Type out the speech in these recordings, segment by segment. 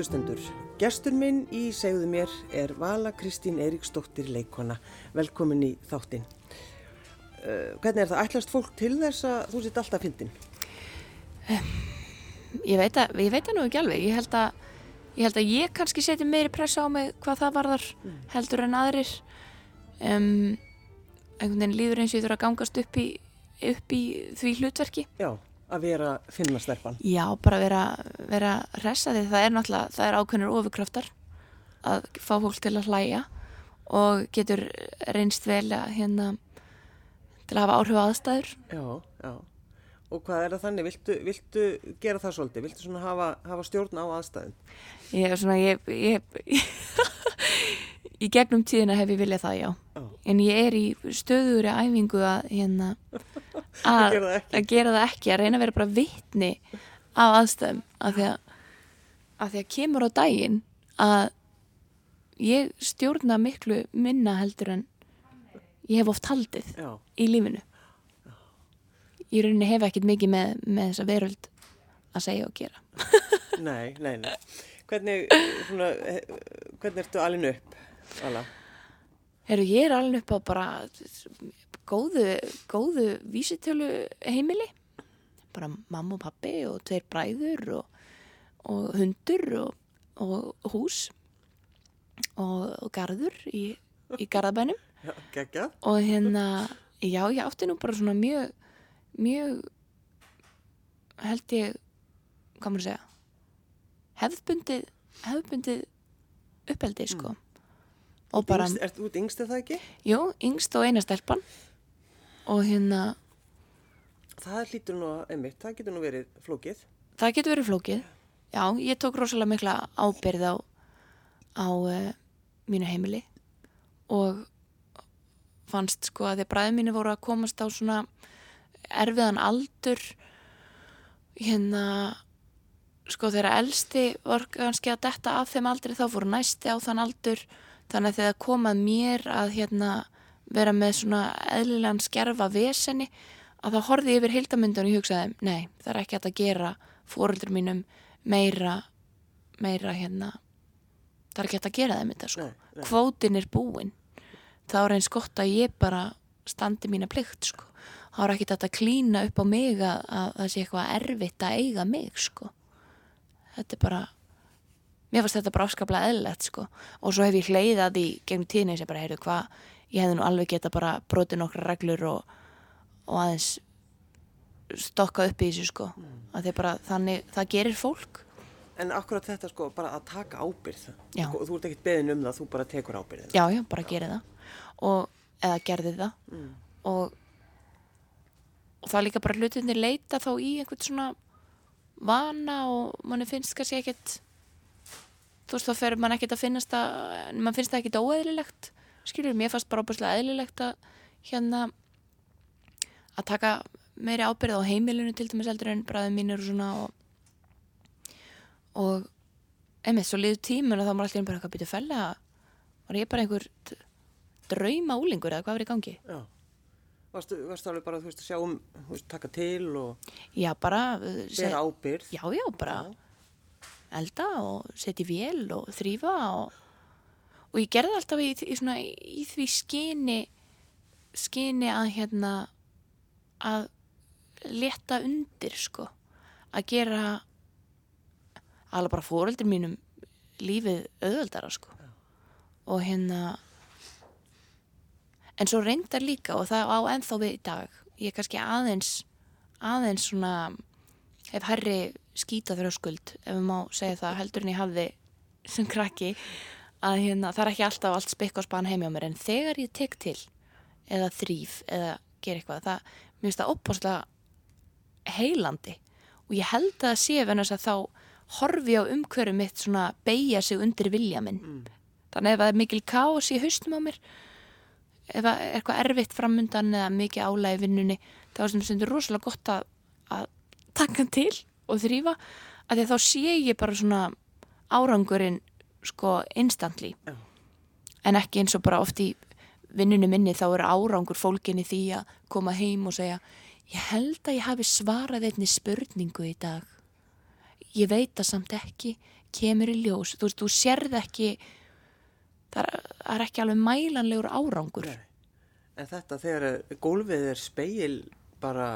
Kæru lustendur, gestur minn í segðu mér er Vala Kristín Eiríksdóttir leikona. Velkomin í þáttinn. Uh, hvernig er það? Ætlast fólk til þess að þú sitt alltaf fyndin? Ég veit að, ég veit að nú ekki alveg. Ég held að ég, held að ég kannski seti meiri pressa á mig hvað það varðar heldur en aðrir. Um, einhvern veginn líður eins og ég þurfa að gangast upp í, upp í því hlutverki. Já, að vera finnastelpan. Já, bara vera, vera hressa því það er náttúrulega, það er ákveðnir ofurkraftar að fá fólk til að hlæja og getur reynst vel að hérna til að hafa áhrif aðstæður. Já, já. Og hvað er það þannig? Viltu, viltu gera það svolítið? Viltu svona hafa, hafa stjórn á aðstæðum? Ég er svona, ég, ég, í gegnum tíðina hef ég viljað það, já. Já. En ég er í stöðugri æfingu að, hérna, Að gera að gera það ekki, að reyna að vera bara vitni af aðstæðum, af því að, að því að kemur á daginn að ég stjórna miklu minna heldur en ég hef oft haldið Já, í lífinu. Ég rauninni hef ekkert mikið með, með þessa veröld að segja og gera. nei, nei, nei. Hvernig, svona, hvernig ertu alin upp, Vala? Herru, ég er alveg upp á bara góðu, góðu vísitölu heimili. Bara mamma og pappi og tveir bræður og, og hundur og, og hús og, og garður í, í garðabænum. Já. Og hérna, já, ég átti nú bara svona mjög, mjög, held ég, hvað maður að segja, hefðbundið, hefðbundið uppeldi, sko. Og bara, ert út yngst það ekki? jú, yngst og eina stelpan. Og hérna, Það hlýtur nú, einmitt, það getur nú verið flókið. það getur verið flókið. Já, ég tók rosalega mikla ábyrð á, á uh, mínu heimili og fannst sko að því að bræði mínu voru að komast á svona erfiðan aldur hérna sko þegar elsti var kannski að detta af þeim aldrei þá fóru næsti á þann aldur þannig að þegar komað mér að hérna vera með svona eðlilegan skerfa veseni að þá horfði ég yfir heildamyndun og ég hugsaði, nei, það er ekki hægt að gera fóröldur mínum meira meira hérna það er ekki hægt að gera þeim þetta sko. Nei, nei. kvótin er búinn. Þá er eins gott að ég bara standi mína plikt sko. Þá er ekki þetta að klína upp á mig að, að það sé eitthvað erfitt að eiga mig sko. Þetta er bara mér fannst þetta bara afskaplega eðlilegt sko. Og svo hef ég hleyðað í gegnum tíðinni sem bara, heyrðu hvað, ég hefði nú alveg geta bara brotið nokkra reglur og, og aðeins stokka upp í þessu sko. Að því bara þannig, það gerir fólk. En akkurat þetta sko, bara að taka ábyrð. Sko, þú ert ekkert beðin um það, þú bara tekur ábyrðin. já, já, bara gerir það. Og, eða gerði það. Mm. og, og það líka bara hlutinni leita þá í einhvern svona vana og manni finnst kannski ekkert þú veist þá fer mann ekkert að finnast að mann finnst það ekkert óeðlilegt skilur, mér fannst bara óbúslega eðlilegt að hérna að taka meiri ábyrð á heimilinu til dæmis eldur en bræðið mínir og svona og, og einmitt, svo liður tímun og þá maður alltaf bara eitthvað byrja fella var ég bara einhver drauma úlingur eða hvað var í gangi Já. Varstu, varstu alveg bara, þú veist, að sjá um, þú veist, taka til og já, bara uh, bera ábyrð. já, já, bara elda og setja í vél og þrýfa og, og ég gerði alltaf í, í, svona, í því skyni skyni að hérna að leta undir sko. Að gera alveg bara fóreldur mínum lífið auðveldara sko. Og hérna en svo reyndar líka og það á ennþá við í dag ég er kannski aðeins aðeins svona hef herri skýta þrjóskuld ef má segja það heldur en ég hafði sem krakki að hérna, það er ekki alltaf allt spikk og span heim hjá mér en þegar ég tek til eða þrýf eða ger eitthvað það, mér finnst það opbáslega heilandi og ég held að það sé venn að þá horfi á umhverju mitt svona beigja sig undir vilja minn. Þannig ef það er mikil kaos í haustum á mér ef það er eitthvað erfitt framundan eða mikið álægi í vinnunni þá er stundur rosalega gott að, að taka til og þrýfa að því að þá sé ég bara svona árangurinn sko instantly Já. en ekki eins og bara oft í vinnunni minni þá er árangur fólkinni því að koma heim og segja ég held að ég hafi svarað einni spurningu í dag ég veit það samt ekki kemur í ljós þú veist, þú sérð ekki það er, það er ekki alveg mælanlegur árangur Nei. En þetta þegar gólfið er speil bara,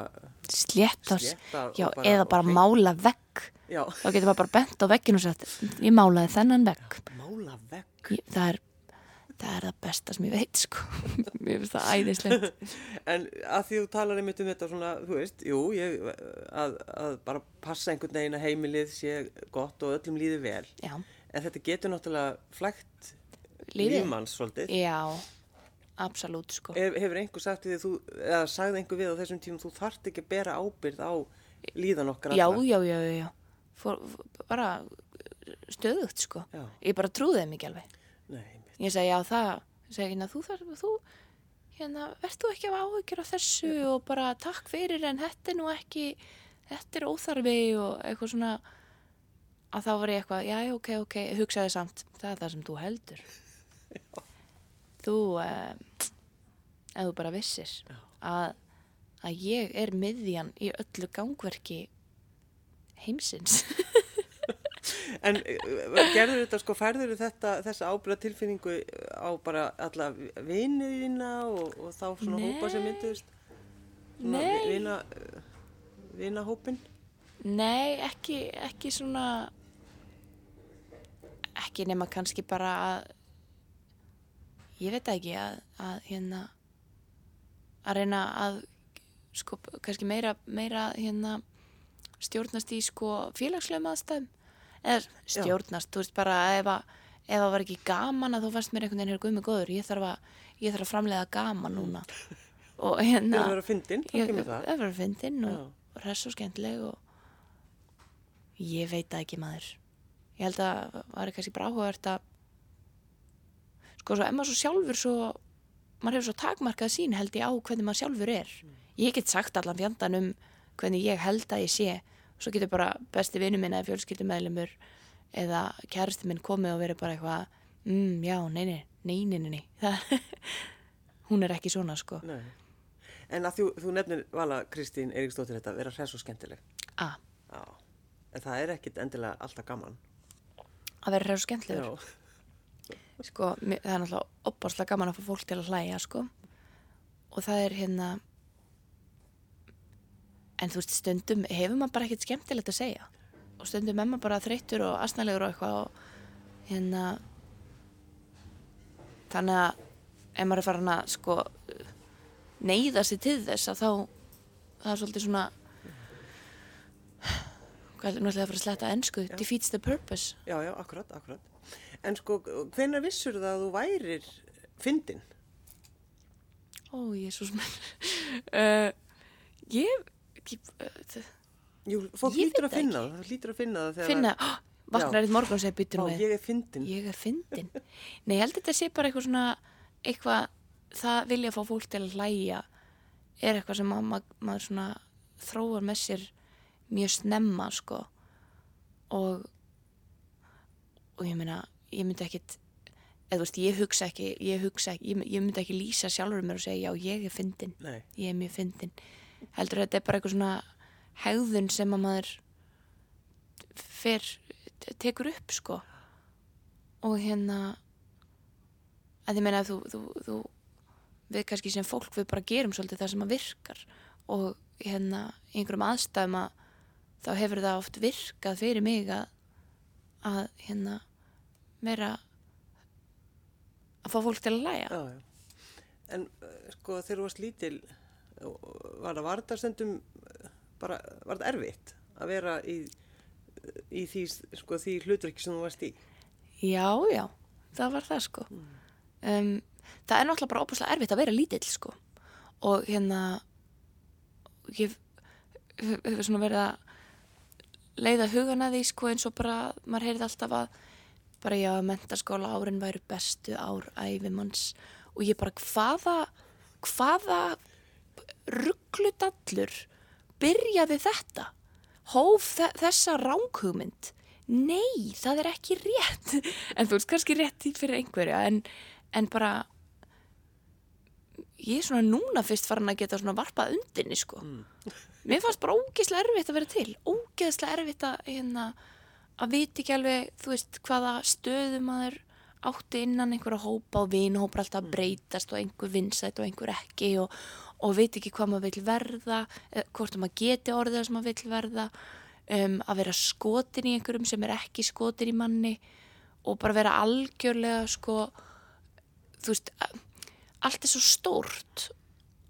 slétta, Slétta og já, bara- eða bara hreint. mála vegg já, þá getur maður bara bent á vegginu og sagt ég málaði þennan vegg mála vekk. ég, það, er, það er það besta sem ég veit sko. mér finnst það æðislegt En að því þú talar einmitt um þetta svona, þú veist, jú, ég, að, að bara passa einhvern veginn að heimilið sé gott og öllum líði vel. já, En þetta getur náttúrulega flægt lífmanns svolítið. já, absolutt sko. Hef, hefur einhver sagt við þú, eða sagði einhver við á þessum tímum, þú þarft ekki að bera ábyrð á líðan okkar já, já, já, já, já. Fór, bara stöðugt sko. Já. ég bara trúði þeim ekki alveg. Nei, ég segi já það segi hérna þú þarf þú hérna verð þú ekki að hafa áhyggjur af þessu og bara takk fyrir en þetta er nú ekki þetta er óþarfi og eitthvað svona að þá var ég eitthvað já ok ok hugsaði samt það er það sem þú heldur þú uh, ef þú bara vissir að, að ég er miðjan í öllu gangverki heimsins En uh, gerður þetta, sko, færður þetta, þessa ábyrða tilfinningu á bara alla viniðina og, og þá svona Nei. hópa sem mynduðist? Svona Vina, vinahópin? Nei, ekki, ekki svona ekki nema kannski bara að ég veit það ekki að, að hérna að reyna að sko kannski meira, meira hérna stjórnast í sko félagslegum aðstæðum. Eða stjórnast, þú veist bara ef að ef það var ekki gaman að þú fannst mér einhvern veginn hér guðmi góður, ég þarf að, ég þarf að framlega gaman núna. Og Það hérna er að vera fyndin, ég, kemur það. það var fyndin og, Já. og hress og skemmtileg og ég veit það ekki maður. Ég held að það var kannski bara áhugavert að sko svo emma svo sjálfur svo maður hefur svo takmarkað sín held ég á hvernig maður sjálfur er ég get sagt allan fjandan um hvernig ég held að ég sé svo getur bara besti vinnu minn eða fjölskyldumæðlumur eða kærasti minn komið og verið bara eitthvað mm, já, nei, nei, nei, nei, nei, hún er ekki svona sko Nei. En að þú, þú nefnir Vala Kristín Eiríksdóttir þetta, vera hress og skemmtileg. a, Já. En það er ekkit endilega alltaf gaman. að vera hreif og skemmtilegur. Sko, það er náttúrulega opbáslega gaman að fá fólk til að hlæja, sko. Og það er hérna en þú veist, stundum hefur maður bara ekkert skemmtilegt að segja. Og stundum er maður bara þreyttur og asnalegur og eitthvað og hérna þannig að ef maður er farin að sko neyða sig til þess að þá það er svolítið svona hvað er náttúrulega að fara að sletta ennsku defeats the purpose. Já, já, akkurat, akkurat. En sko, hvenær vissur það að þú værir fyndin? Ó, Jésús menn. uh, ég, ég uh, Jú, fólk lítur að finna það, lítur að finna það þegar finna, oh, vaknar eitt morgun og segir byttur með. ég er fyndin. Ég er fyndin. Nei, ég held að þetta sé bara eitthvað svona, eitthvað, það vilja fá fólk til að hlæja er eitthvað sem ma ma maður svona þróar með sér mjög snemma, sko. Og, og ég meina, ég myndi ekkit, eða þú veist, ég hugsa ekki, ég hugsa ekki, ég, ég myndi ekki lýsa sjálfur mér og segja, já, ég er fyndin. Nei, ég er mjög fyndin heldur þetta er bara eitthvað svona hegðun sem að maður fer, tekur upp sko. Og hérna að ég meina að þú, þú, þú við kannski sem fólk við bara gerum svolítið það sem að virkar. Og hérna í einhverjum aðstæðum að þá hefur það oft virkað fyrir mig að, að hérna vera að fá fólk til að læja. En uh, sko, þegar þú varst lítil, uh, var það varðarstendum, bara, var það erfitt að vera í, í því, sko, því hlutverki sem þú varst í? Já, já, það var það sko. Um, það er náttúrulega bara óbúslega erfitt að vera lítill sko. Og hérna, ég hef- hefur svona verið að leiða hugana því sko eins og bara, maður heyrði alltaf að bara já, mentaskóla árin væru bestu ár æfimanns og ég bara hvaða, hvaða ruggludallur byrjaði þetta? Hóf þe þessa ránghugmynd? Nei, það er ekki rétt. En þú veist, kannski rétt í fyrir einhverja, en, en bara, ég er svona núna fyrst farin að geta svona varpað undinni, sko. Mér fannst bara ógeðslega erfitt að vera til. Ógeðslega erfitt að, hérna, að viti ekki alveg, þú veist, hvaða stöðum maður átti innan einhverja hópa og vinhópar alltaf að breytast og einhver vinsætt og einhver ekki og, og viti ekki hvað maður vil verða, eða hvort maður geti orðið sem maður vil verða, um, að vera skotin í einhverjum sem er ekki skotin í manni og bara vera algjörlega sko, þú veist, allt er svo stórt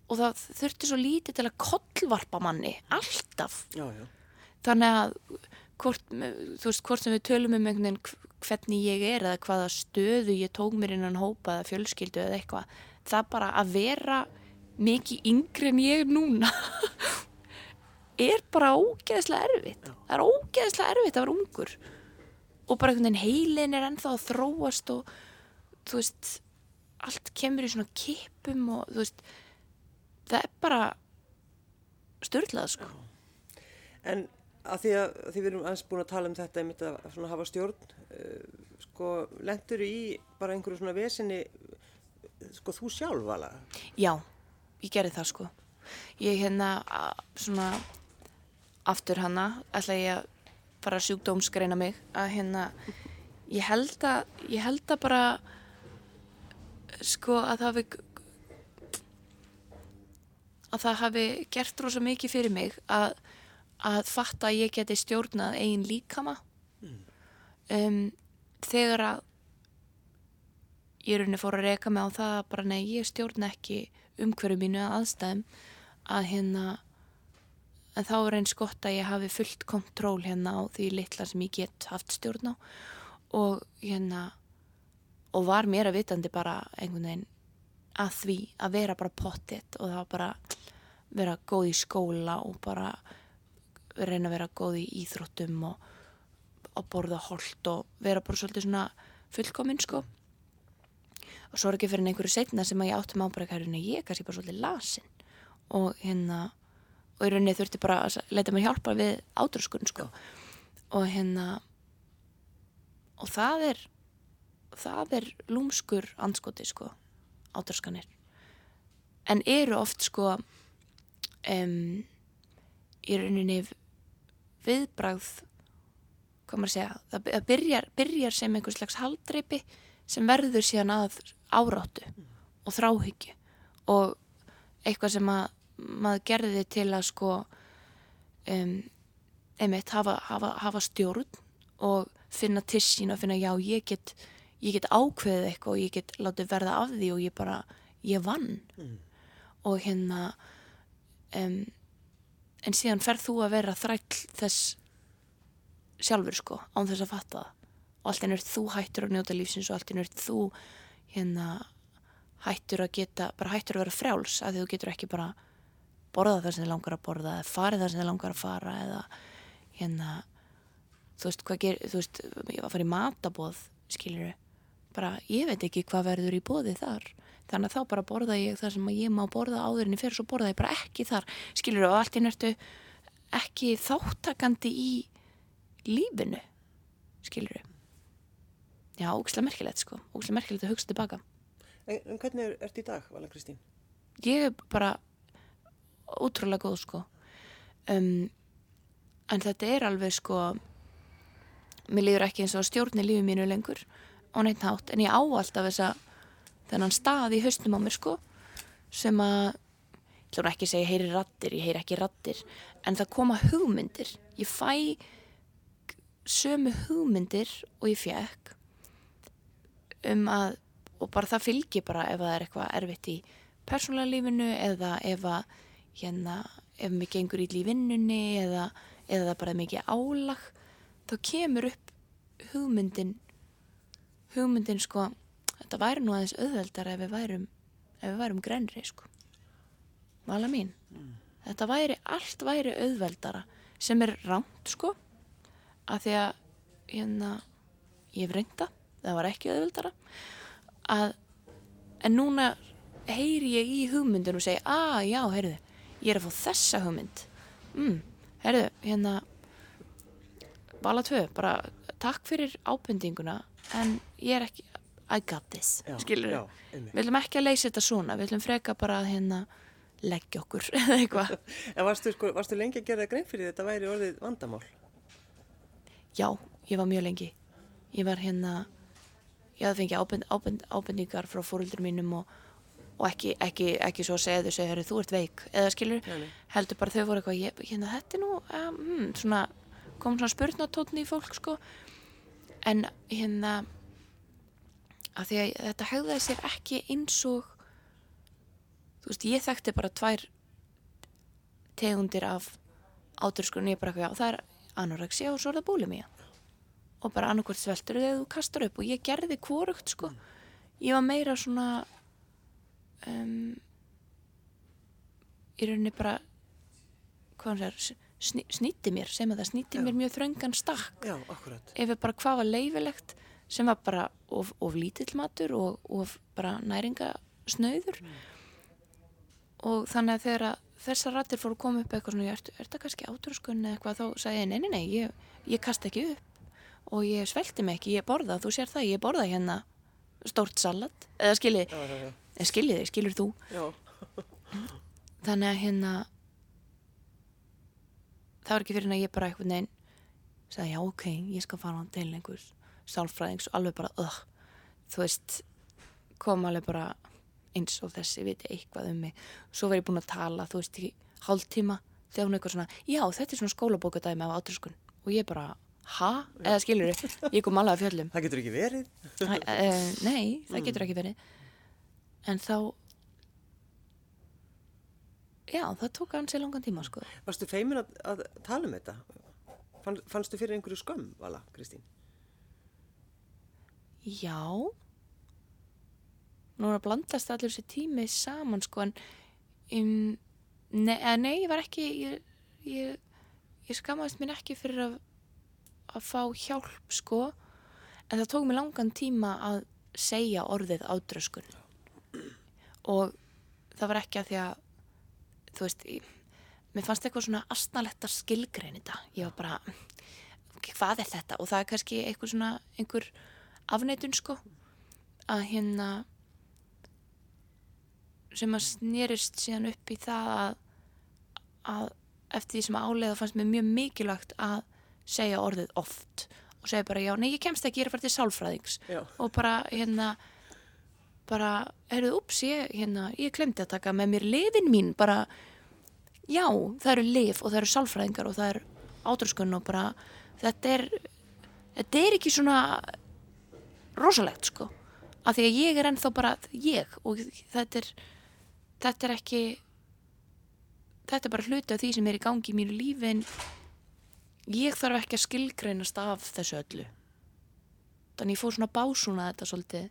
og það þurfti svo lítið til að kollvarpa manni, alltaf. Já, já. þannig að hvort, þú veist, hvort sem við tölum um einhvern veginn hvernig ég er eða hvaða stöðu ég tók mér innan hópa eða fjölskyldu eða eitthvað það bara að vera mikið yngri en ég núna er bara ógeðslega erfitt. Það er ógeðslega erfitt að vera ungur. Og bara einhvern veginn heilin er ennþá að þróast og þú veist allt kemur í svona kipum og þú veist það er bara störtlað sko. En að því að því við erum aðeins búin að tala um þetta einmitt að svona hafa stjórn uh, sko, lendur í bara einhverju svona vesinni sko, þú sjálf alveg Já, ég gerði það sko. Ég hérna a- svona aftur hana ætla ég að bara sjúkdómsgreina mig að hérna ég held að, ég held að bara sko að það hafi að það hafi gert rosa mikið fyrir mig að, að fatta að ég geti stjórnað eigin líkama. Um, þegar að ég rauninni fór að reyka mig á það að bara nei, ég stjórna ekki umhverju mínu að aðstæðum. Að hérna en þá er eins gott að ég hafi fullt kontról hérna á því litla sem ég get haft stjórn á. Og hérna og var mér að vitandi bara einhvern veginn að því að vera bara pottitt og það var bara vera góð í skóla og bara reyna að vera góð í íþróttum og að borða holt og vera bara svolítið svona fullkominn sko. Og svo er ekki fyrir einhverju setna sem að ég áttum á bara hverjum ég er kannski bara svolítið lasin. Og hérna og í rauninni þurfti bara að leita mér hjálpa við átröskun sko. Og hérna og það er það er lúmskur anskoti sko átröskanir en eru oft sko um, í rauninni viðbragð hvað maður að segja, það byrjar, byrjar sem einhvers slags haldreipi sem verður síðan að áráttu og þráhyggju. Og eitthvað sem að maður gerði til að sko um, einmitt hafa, hafa, hafa stjórn og finna til sín og finna já ég get, ég get ákveðið eitthvað og ég get látið verða af því og ég bara, ég vann. Og hérna um, en síðan ferð þú að vera þræll þess sjálfur sko, án þess að fatta það. Og allt einu er þú hættur að njóta lífsins og allt einu er þú hérna hættur að geta, bara hættur að vera frjáls að því þú getur ekki bara borða það sem þið langar að borða eða farið það sem þið langar að fara eða hérna þú veist hvað ger, þú veist ég var að fara í matabóð, skilur bara ég veit ekki hvað verður í bóði þar. Þannig að þá bara borða ég það sem ég má borða áður en ég fer svo borða ég bara ekki þar. Skilur og allt einu ertu ekki þáttakandi í lífinu skilur já, ógislega merkilegt sko. Ógislega merkilegt að hugsa tilbaka. En, en hvernig er, ertu í dag, Vala Kristín? ég er bara ótrúlega góð sko. Um, en þetta er alveg sko mér líður ekki eins og að stjórni lífið mínu lengur á neitt hátt en ég á alltaf þessa þennan stað í haustum á mér sko sem að ég ætlum ekki að segja ég heyri rattir, ég heyri ekki rattir en það koma hugmyndir. Ég fæ sömu hugmyndir og ég fekk um að og bara það fylgir bara ef það er eitthvað erfitt í persónulega lífinu eða ef að hérna, ef mér gengur í lífinnunni eða, eða bara mikið álag þá kemur upp hugmyndin hugmyndin sko þetta væri nú aðeins auðveldar ef við værum ef við værum grenri sko. Vala mín þetta væri, allt væri auðveldara sem er rámt sko að því að hérna, ég hef reynda það var ekki auðveldara að en núna heyri ég í hugmyndin og segi að já, heyrðu, ég er að fá þessa hugmynd. Mm, heyrðu, hérna vala tvö, bara takk fyrir ábendinguna en ég er ekki I got this, Já, skilur já, við ætlum ekki að leysa þetta svona, við ætlum freka bara að hérna leggja okkur eða eitthvað. En varstu, sko, varstu lengi að gera grein fyrir þetta væri orðið vandamál? já, ég var mjög lengi. Ég var hérna ég hafði fengið ábend, ábend, ábendingar frá fóröldur mínum og, og ekki, ekki, ekki svo að segja þau segja, þú ert veik eða skilur, nei. heldur bara þau voru eitthvað ég, hérna þetta er nú um, svona, kom svona spurnatótni í fólk sko en hérna að því að þetta hegðaði sér ekki eins og þú veist, ég þekkti bara tvær tegundir af áturskunni, ég bara eitthvað, já, það er anorexia og svo er það búlimía og bara annarkvært sveltur þegar þú kastar upp og ég gerði hvorugt sko. Ég var meira svona um, í rauninni bara hvað hann segir sný, snýtti mér, sem að það snýtti Já. mér mjög þröngan stakk. Já, ef við bara hvað var leifilegt sem var bara of, of lítill matur og of bara næringasnauður. Og þannig að þegar þessar rættir fóru að koma upp eitthvað svona, er, er þetta kannski átrúskun eða eitthvað, þá sagði ég, nei, nei, nei, ég, ég kasta ekki upp og ég svelti mig ekki, ég borða, þú sér það, ég borða hérna stórt salat, eða eða skiljið þig, skilur þú? Já, þannig að hérna það var ekki fyrir en að ég bara eitthvað neginn sagði já ok, ég skal fara til einhvers sálfræðings. Og alveg bara öh, þú veist kom alveg bara eins og þessi viti eitthvað um mig. Svo verið búin að tala, þú veist, í hálftíma þegar hún eitthvað svona, já þetta er svona skólabókadæmi af átrúskun og ég bara ha, eða skilur ég kom alveg að fjöllum. Það getur ekki verið. Uh, nei, það getur ekki verið. En þá já, það tók ansi langan tíma sko. Varstu feimin að, að tala um þetta? Fann, fannstu fyrir einhverju skömm, Vala, Kristín? já nú er að blandast allir þessi tími saman sko en um, nei, eða nei, ég var ekki ég, ég, ég skammaðist mér ekki fyrir að, að fá hjálp sko en það tók mér langan tíma að segja orðið ádröskun og það var ekki að því að þú veist ég, mér fannst eitthvað svona astnaletta skilgrein þetta, ég var bara hvað er þetta? Og það er kannski eitthvað svona einhver afneitun sko að hérna sem að snýrist síðan upp í það að, að eftir því sem áleiða fannst mér mjög mikilvægt að segja orðið oft. Og segja bara já, nei ég kemst ekki, ég er að fara til sálfræðings. Já. og bara hérna bara, heyrðu, ups, ég hérna, ég glemdi að taka með mér lifin mín bara, já, það eru lif og það eru sálfræðingar og það er átrúskun og bara, þetta er þetta er ekki svona rosalegt, sko. Af því að ég er ennþá bara ég og þetta er þetta er ekki þetta er bara hluti af því sem er í gangi í mínu lífi en ég þarf ekki að skilgreinast af þessu öllu. Þannig ég fór svona að básúna þetta svolítið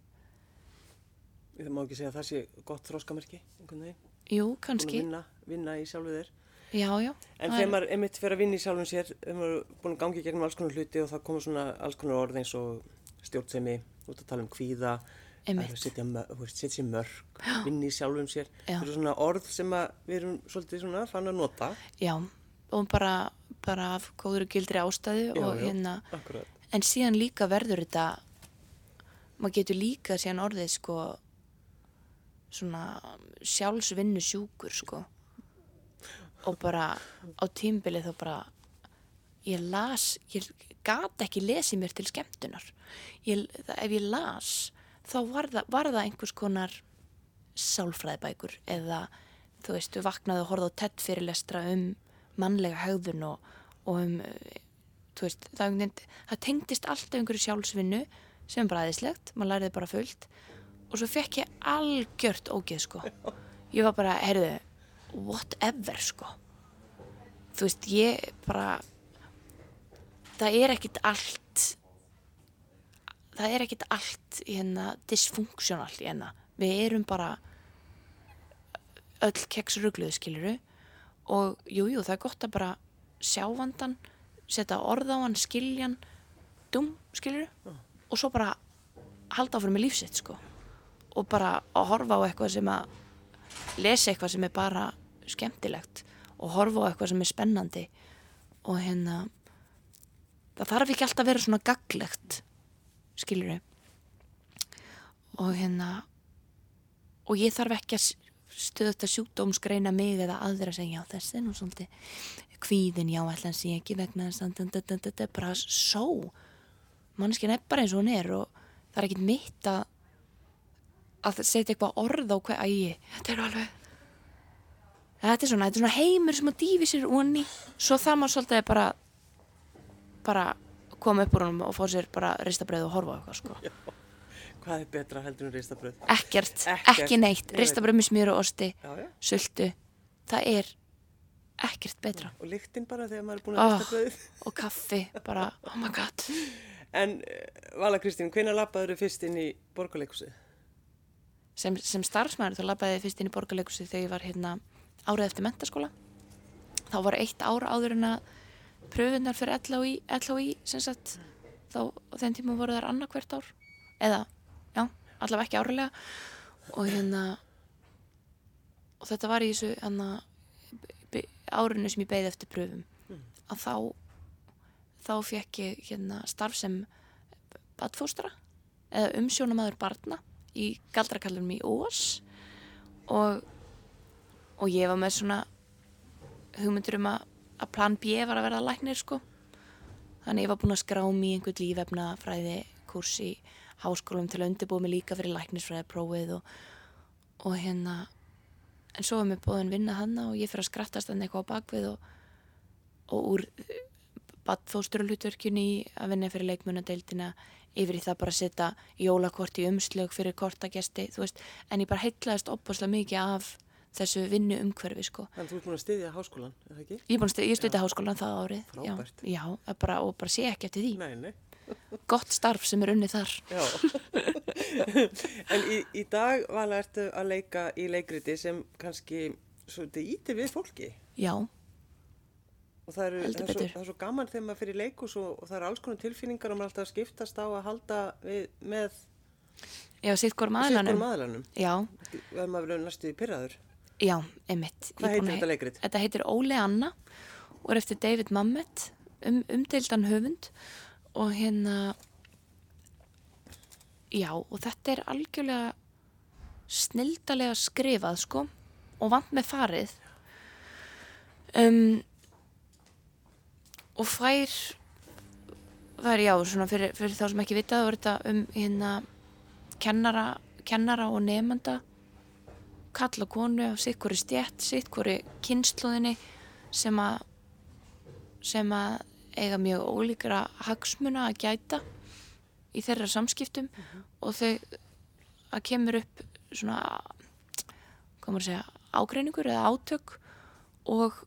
Það má ekki segja að það sé gott þróskamerki, einhvern veginn. jú, kannski, vinna, vinna í sjálfu þér. já, já En þegar maður einmitt fyrir að vinna í sjálfum sér, þegar maður er búin að gangi í gegnum alls konar hluti og það koma svona alls konar orð eins og stjórnsemi, út að tala um kvíða, setja, sér mörg, vinna í sjálfum sér. Já. Það eru svona orð sem við erum svolítið svona fann að nota. Já, og bara, bara af góður og gildri ástæðu Já, og já. hérna, Akkurat. en síðan líka verður þetta, maður getur líka síðan orðið sko, svona sjálfsvinnu sjúkur sko, og bara á tímbilið þá bara, ég las, ég gat ekki lesið mér til skemmtunar, ég, ef ég las, þá var það, var það einhvers konar sálfræðibækur eða þú veist, við vaknaði og horfði á TED fyrirlestra um mannlega hegðun og, og um veist, það, það tengdist alltaf einhverju sjálfsvinnu sem bara aðeinslegt, maður læriði bara fullt og svo fekk ég algjört ógeð sko. Ég var bara, heyrðu, whatever sko. Þú veist, ég bara það er ekkit allt það er ekkit allt hérna dysfunksional hérna. Við erum bara öll keksrugluð skiluru og jújú, jú, það er gott að bara sjá vandan setja orð á hann, skilja hann dum, skiluru og svo bara halda áfram með lífsitt sko og bara að horfa á eitthvað sem að lesa eitthvað sem er bara skemmtilegt og horfa á eitthvað sem er spennandi og hérna það þarf ekki alltaf að vera svona gaglegt skilur og hérna og ég þarf ekki að stöðu þetta sjúkdómsgreina mig eða aðra að segja já þessi er nú svolítið kvíðin já ætla að sé ekki vegna þetta er bara svo manneskinn er bara eins og hún er og það er ekkit mitt að að setja eitthvað orð á hvað ægi, þetta er alveg þetta er svona, þetta er svona heimur sem að dýfi sér onni, svo það má svolítið bara bara koma upp úr honum og fá sér bara ristabröð og horfa á eitthvað sko. Hvað er betra heldur en ristabröð? ekkert, Ekkert. ekki neitt ristabröð með smjör og osti, Já, já. sultu það er ekkert betra Og lyktin bara þegar maður er búin að Ah. rista bröðið. og kaffi, bara, oh my god En eh, Vala Kristín, hvenær lappaður fyrst inn í borgarleikusið? Sem, sem starfsmæður þá labbaði ég fyrst inn í borgarleikusi þegar ég var hérna árið eftir mentaskóla þá var eitt ára áður en að pröfunar fyrir LHI, LHI sem sagt þá á þeim tíma voru þær annað hvert ár eða, já, allavega ekki árilega og hérna og þetta var í þessu hérna, árinu sem ég beði eftir pröfum. Að þá þá fekk ég hérna starf sem badfóstra eða umsjónamaður barna í galdrakallunum í Ós og, og ég var með svona hugmyndur um að, að plan B var að verða læknir sko. Þannig ég var búin að skrá í einhvern lífefnafræði kurs í háskólum til að undirbúa mig líka fyrir læknisfræði prófið og, og hérna en svo er mér búin vinna hana og ég fyrir að skrattast hann eitthvað á bakvið og, og úr badfósturulutverkjunni í að vinna fyrir leikmunadeildina yfir í það bara að setja jólakort í umslög fyrir kortagesti, þú veist, en ég bara heitlaðist opaslega mikið af þessu vinnu umhverfi, sko. Þannig þú ert búin að styðja háskólan, er það ekki? Ég er búin að stu- ég stuði háskólan það árið. Frábært. Já, já bara, og bara sé ekki eftir því. Nei, nei. Gott starf sem er unnið þar. Já. en í, í dag, Vala, ertu að leika í leikriti sem kannski svolítið ítir við fólki. Já, Og það, eru, það, er svo, það er svo gaman þegar maður fyrir leikus og, og það eru alls konar tilfinningar og maður er alltaf skiptast á að halda við, með já, maðurlanum. maðurlanum. Já, Það maður verður næstu í pyrraður. já, einmitt. Ég Hvað er heitir þetta leikrit? Þetta heitir Óli Anna og er eftir David Mamet, um, umdeildan höfund og hérna, já, og þetta er algjörlega snildalega skrifað, sko, og vant með farið. Um, og fær, það er já, svona fyrir, fyrir þá sem ekki vita, það er þetta um hérna kennara, kennara og nefnda kall og konu af sitt hvori stjætt, sitt hvori kynnslóðinni sem að sem að eiga mjög ólíkra hagsmuna að gæta í þeirra samskiptum. Og þau að kemur upp svona maður að segja, ágreiningur eða átök. Og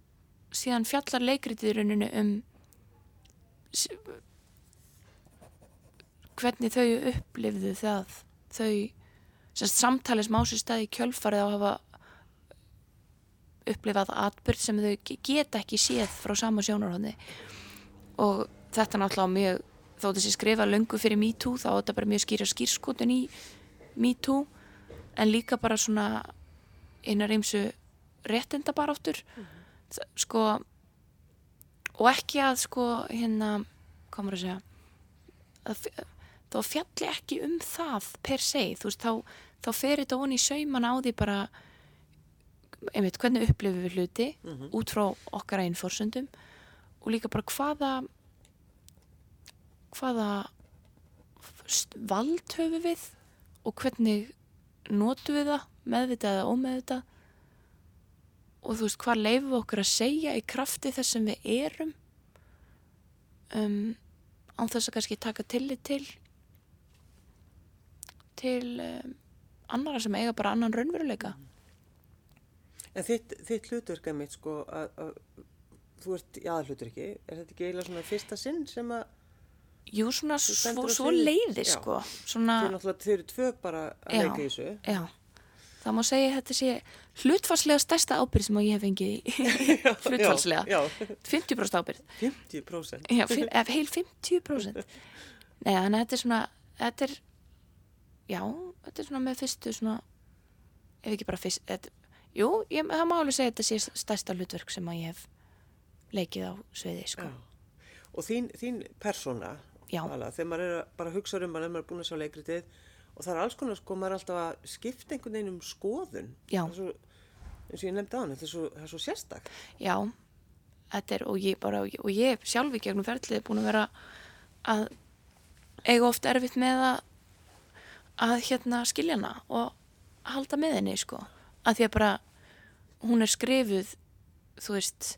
síðan fjallar rauninu um hvernig þau upplifðu það þau samtalið sem á sér staði í kjölfarið á að hafa upplifað atbyrð sem þau ge- geta ekki séð frá sama sjónarhóndi og þetta náttúrulega mjög þó þessi skrifa löngu fyrir MeToo þá er þetta bara mjög skýra skýrskotun í MeToo en líka bara svona einar eimsu réttindabaráttur. Mm sko og ekki að sko hérna maður að segja að, þá fjalli ekki um það per se, þú veist, þá, þá fer þetta onni í saumana á því bara einmitt, hvernig upplifum við hluti út frá okkar einn forsöndum og líka bara hvaða hvaða vald höfum við og hvernig notum við það meðvitað eða ómeðvitað og þú veist, hvað leifum við okkur að segja í krafti þess sem við erum? Um, án þess að kannski taka tillit til til um, annara sem eiga bara annan raunveruleika. En þitt, þitt hlutverk er mitt sko að, að þú ert í aðhlutverki, er þetta ekki eiginlega svona fyrsta sinn sem að Jú, svona svo, svo leiði sko. Svona, þið eru tvö bara að leika í þessu. já það má segja að þetta sé hlutfarslega stærsta ábyrð sem ég hef fengið í hlutfarslega, Já, já, 50% ábyrð 50%. já, fyr, heil 50% Nei, þannig að þetta er svona þetta er já, þetta er svona með fyrstu svona ef ekki bara fyrst þetta, jú, ég, það má alveg segja að þetta sé stærsta hlutverk sem ég hef leikið á sviði sko. Og þín, þín persóna, þegar maður er bara að hugsa um að maður er búin að sjá leikritið og það er alls konar sko, maður er alltaf að skipta einhvern veginn um skoðun. Er Svo, eins og ég nefndi á hann, þetta er svo, það er svo sérstak. Já, þetta er og ég bara, og ég sjálf í gegnum ferlið búin að vera að eiga oft erfitt með að, að hérna skilja hana og halda með henni sko að því að bara hún er skrifuð þú veist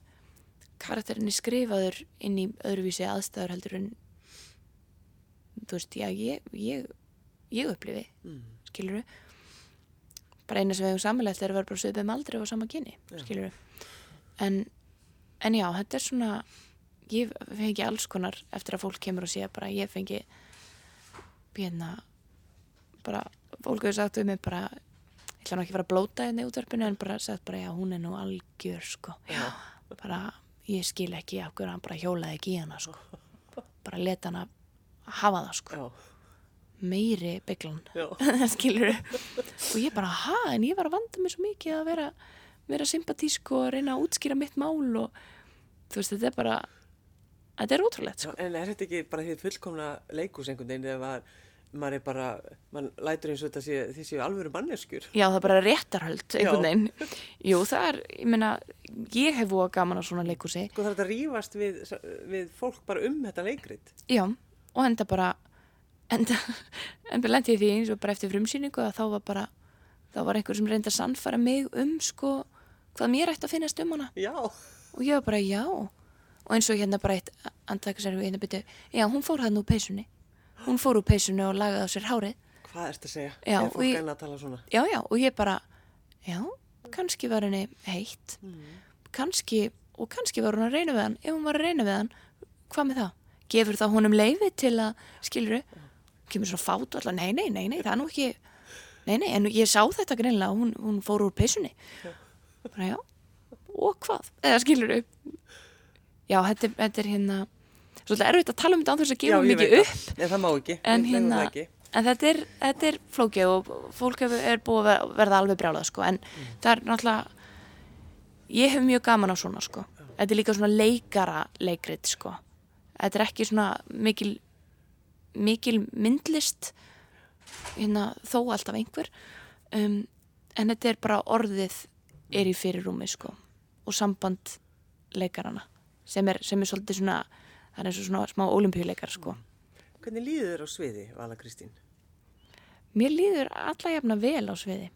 karakterin er skrifaður inn í öðruvísi aðstæður heldur en þú veist, já, ég ég, ég upplifi, Mm. skilur bara eina sem við hefum samanlegt er að vera bara söpum aldrei og sama kyni, Já. skilur en, en já, þetta er svona ég fengi alls konar eftir að fólk kemur og sé bara ég fengi hérna bara, fólk hefur sagt um mig bara ég ætla nú ekki að fara að blóta henni í útvarpinu en bara sagt bara já, hún er nú algjör sko, Já. bara ég skil ekki af hverju hann bara hjólaði ekki í hana sko. Bara leta hana hafa það sko. Já, meiri bygglan skilur og ég bara, ha, en ég var að vanda mig svo mikið að vera, vera sympatísk og reyna að útskýra mitt mál og þú veist, þetta er bara þetta er ótrúlegt, sko. En er þetta ekki bara því fullkomna leikus einhvern veginn að maður er bara, mann lætur eins og þetta sé, því séu alvöru manneskjur? Já, það er bara réttarhöld, einhvern veginn. Jú, það er, ég meina ég hef búið gaman á svona leikúsi Sko það er að rífast við, við fólk bara um þetta leikrit. Já, og enda bara enda, enda lendi ég því eins og bara eftir frumsýningu að þá var bara þá var einhver sem reyndi að sannfæra mig um sko, hvað mér ætti að finnast um hana. Já, og ég var bara já. Og eins og hérna bara eitt andtakasæri hérna byrju, já hún fór hann úr peysunni. Hún fór úr peysunni og lagaði á sér hárið. Hvað ertu að segja? Já, er fólk enn að tala svona? já já og ég bara já, kannski var henni heitt. Kannski, og kannski var hún að reyna við hann. Ef hún var að reyna við hann, hvað með það? Gefur það honum leiði til að skilur kemur svona fát og alltaf nei, nei, nei, nei, það er nú ekki nei, nei, en ég sá þetta greinlega hún, hún fór úr peysunni. Bara já, og hvað? Eða skilur já, þetta, þetta er hérna svolítið erfitt að tala um þetta án þess að gefa mikið upp. En það má ekki. en hérna, ekki. en þetta er, þetta er flókið og fólk er búið að ver- verða alveg brjálað sko, en það er náttúrulega ég hef mjög gaman á svona sko, þetta er líka svona leikara leikrit sko, þetta er ekki svona mikil mikil myndlist hérna þó alltaf einhver um, en þetta er bara orðið er í fyrirrúmi sko og samband leikarana sem er, sem er svolítið svona það er eins og svona smá olimpíuleikar sko Hvernig líður þér á sviði, Vala Kristín? Mér líður alla jafna vel á sviði.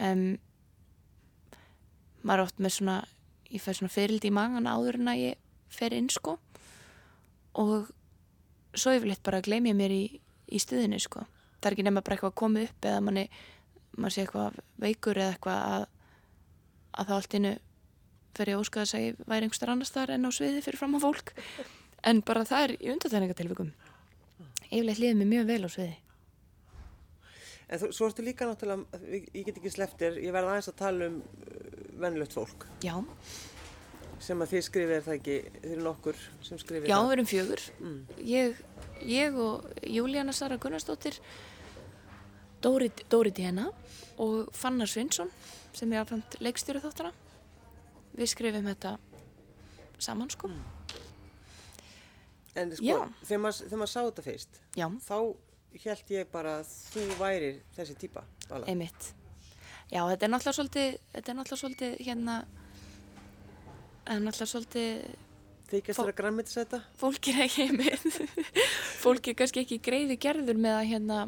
Um, maður er oft með svona, ég fær svona fyrildi í magan áður en að ég fer inn sko og svo yfirleitt bara gleym ég mér í, í stuðinu sko. Það er ekki nema bara eitthvað að koma upp eða manni, maður sé eitthvað veikur eða eitthvað að, að það allt innu fer ég að óska þess að ég væri einhverstaðar annars þar en á sviði fyrir fram á fólk. En bara það er í undartæningatilvikum. Yfirleitt líður mér mjög vel á sviði. En þú, svo ertu líka náttúrulega, ég get ekki sleftir, ég verð aðeins að tala um vennlögt fólk Já, sem að þið skrifið er það ekki, þið eru nokkur sem skrifið Já, það. við erum fjögur. Ég, ég og Júlíana Sara Gunnarsdóttir, Dóri, Dóri Dena og Fannar Svinsson sem er afhæmt leikstjóri þáttara. Við skrifum þetta saman sko. En sko, Já. þegar maður, maður sá þetta fyrst, Já, þá held ég bara að þú værir þessi típa, einmitt. Já, þetta er náttúrulega svolítið, þetta er náttúrulega svolítið hérna, er náttúrulega svolítið Þykjast Fó- þér að græmmitis þetta? fólk er ekki með fólk er kannski ekki greiði gerður með að hérna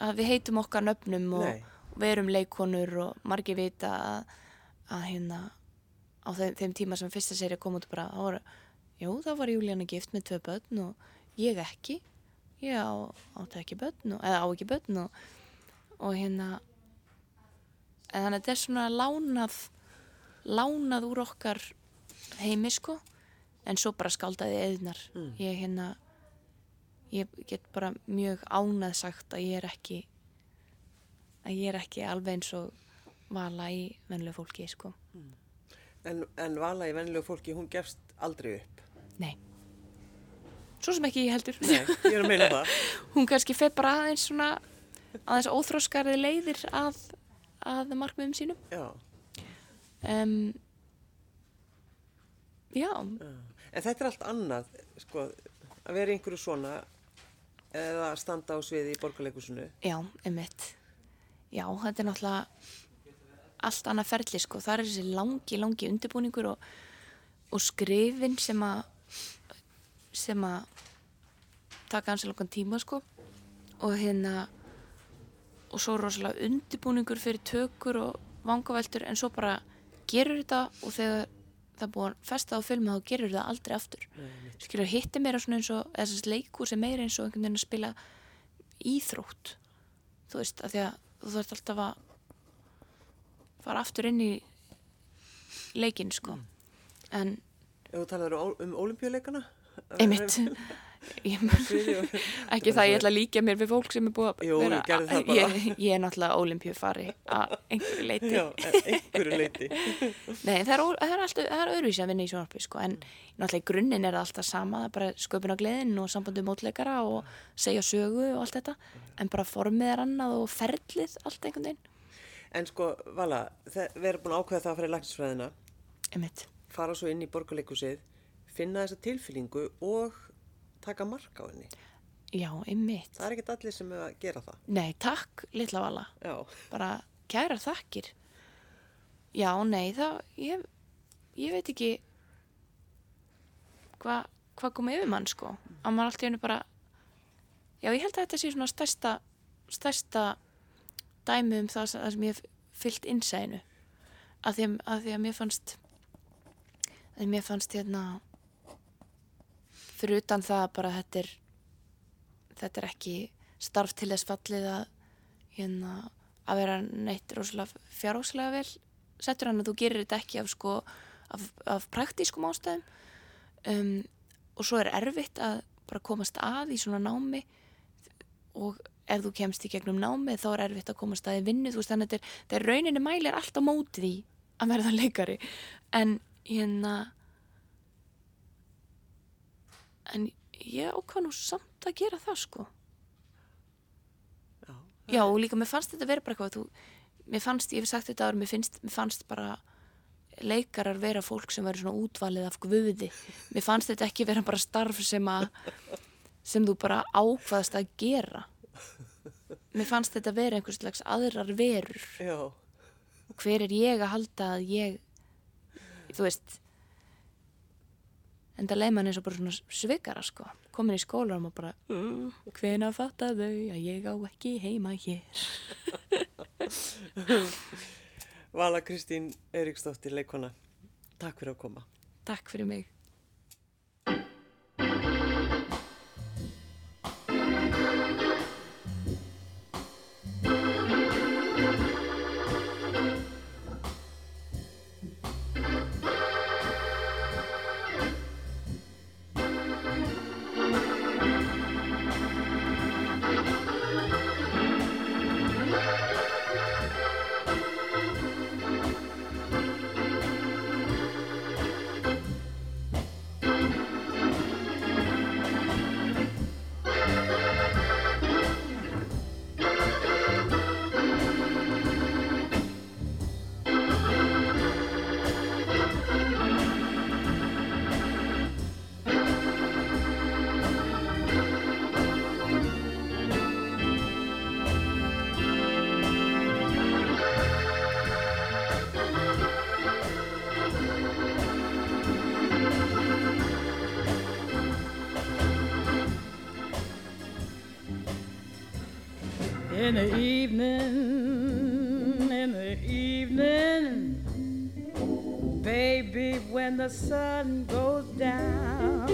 að við heitum okkar nöfnum og Nei. við erum leikonur og margir vita að, að hérna á þeim, þeim tíma sem fyrsta seri kom út bara, þá var, jú, þá var Júlíana gift með tvö börn og ég ekki ég á, átti ekki börn og, eða á ekki börn og, og hérna en þannig að þetta er svona lánað lánað úr okkar heimi sko. En svo bara skáldaði eðnar Mm. ég hérna ég get bara mjög ánað sagt að ég er ekki að ég er ekki alveg eins og vala í venlega fólki sko. En, en Vala í vennlegu fólki, hún gefst aldrei upp. nei. Svo sem ekki ég heldur. Nei, ég er að meina það. hún kannski fer bara aðeins svona aðeins óþróskarði leiðir að, að markmiðum sínum. Já, um, já. En þetta er allt annað, sko, að vera einhverju svona eða að standa á sviði í borgarleikusinu. já, emitt já, þetta er náttúrulega allt annað ferli sko, það er þessi langi, langi undirbúningur og, og skrifin sem að sem að taka hans langan tíma sko og hérna og svo rosalega undibúningur fyrir tökur og vangaveltur en svo bara gerur þetta og þegar það er búin festa á filma þá gerur það aldrei aftur. Skilur hitti meira svona eins og þessast leikur sem meira eins og einhvern veginn að spila íþrótt. Þú veist, að því að þú þarfst alltaf að fara aftur inn í leikin sko. En Ef þú talar um olimpíuleikana? einmitt. ég, ekki það ég ætla að líka mér við fólk sem er búið að vera ég ég, ég er náttúrulega olimpíufari að einhverju leiti Já, einhverju leiti. Nei, það er, er, er öðruvísi að vinna í sjónarpi sko, en náttúrulega í grunninn er alltaf sama, það er bara sköpun á gleðin og sambandi mótleikara og segja sögu og allt þetta, en bara formið er annað og ferlið allt einhvern veginn. En sko, Vala, við erum búin að ákveða það að fara í Einmitt. fara svo inn í borgarleikusið, finna þessa tilfýlingu og taka mark á henni. Já, einmitt. Það er ekkert allir sem er að gera það. Nei, takk, litla vala. Já, Bara kæra þakkir. Já, nei, það, ég, ég veit ekki hvað hva kom yfir mann, sko. Að maður allt í hennu bara, já, ég held að þetta sé svona stærsta, stærsta dæmi um það, það sem ég fyllt innsæðinu. Að því að, að því að mér fannst, að mér fannst hérna, fyrir utan það að bara þetta er, þetta er ekki starf til þess fallið að hérna að vera neitt fjárháslega vel settur hann að þú gerir þetta ekki af sko af, af praktískum ástæðum. Um, og svo er erfitt að bara komast að í svona námi og ef þú kemst í gegnum námi þá er erfitt að komast að í vinnu þú veist þannig að þetta er, þetta er rauninni mælir alltaf mótið í að verða leikari. En hérna en ég ákvað nú samt að gera það sko. Já. Já, og líka mér fannst þetta vera bara eitthvað þú, mér fannst, ég hef sagt þetta áður mér, mér fannst bara leikarar vera fólk sem verður svona útvalið af guði. Mér fannst þetta ekki vera bara starf sem að sem þú bara ákvaðast að gera. Mér fannst þetta vera einhvers slags aðrar verur. Já, og hver er ég að halda að ég þú veist en það leið mann eins og bara svona svikara sko komin í skóla og bara uh, hvena fatta þau að ég á ekki heima hér Vala Kristín Eiríksdóttir, leikona. Takk fyrir að koma. takk fyrir mig In the evening, in the evening, baby, when the sun goes down.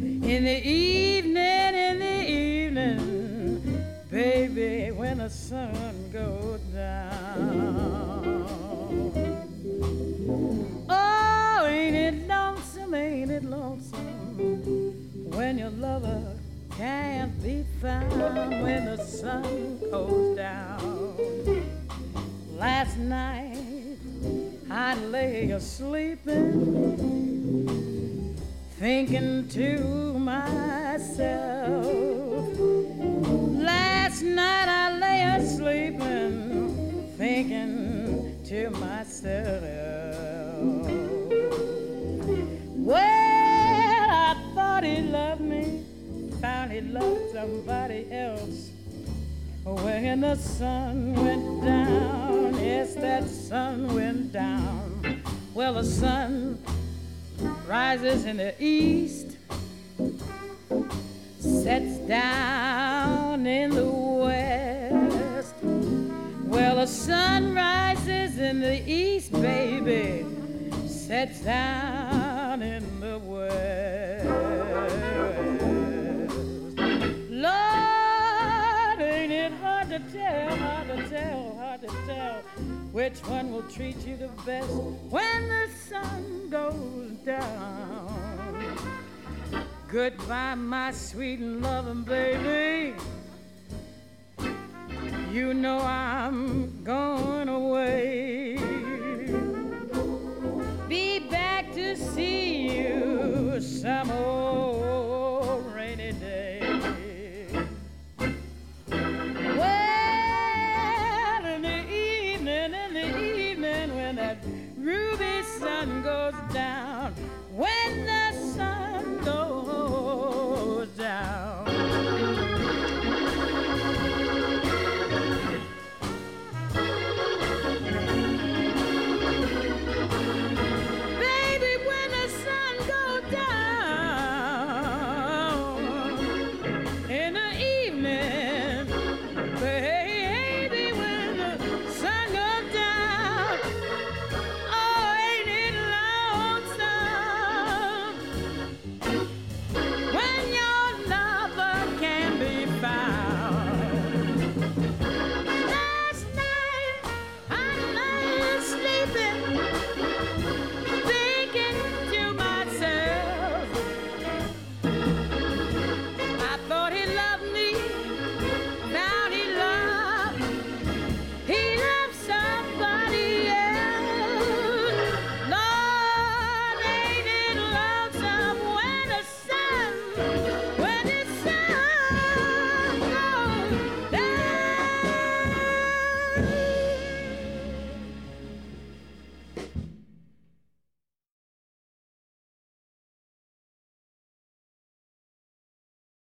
In the evening, in the evening, baby, when the sun goes down. Can't be found when the sun goes down. Last night I lay a sleeping, thinking to myself. Last night I lay a sleeping, thinking to myself. Well, I thought he loved loved somebody else. When the sun went down, yes, that sun went down. Well, the sun rises in the east, sets down in the west. Well, the sun rises in the east, baby, sets down in the west. hard to tell, hard to tell, hard to tell which one will treat you the best when the sun goes down. Goodbye, my sweet and loving baby. You know I'm going away. Be back to see you some old.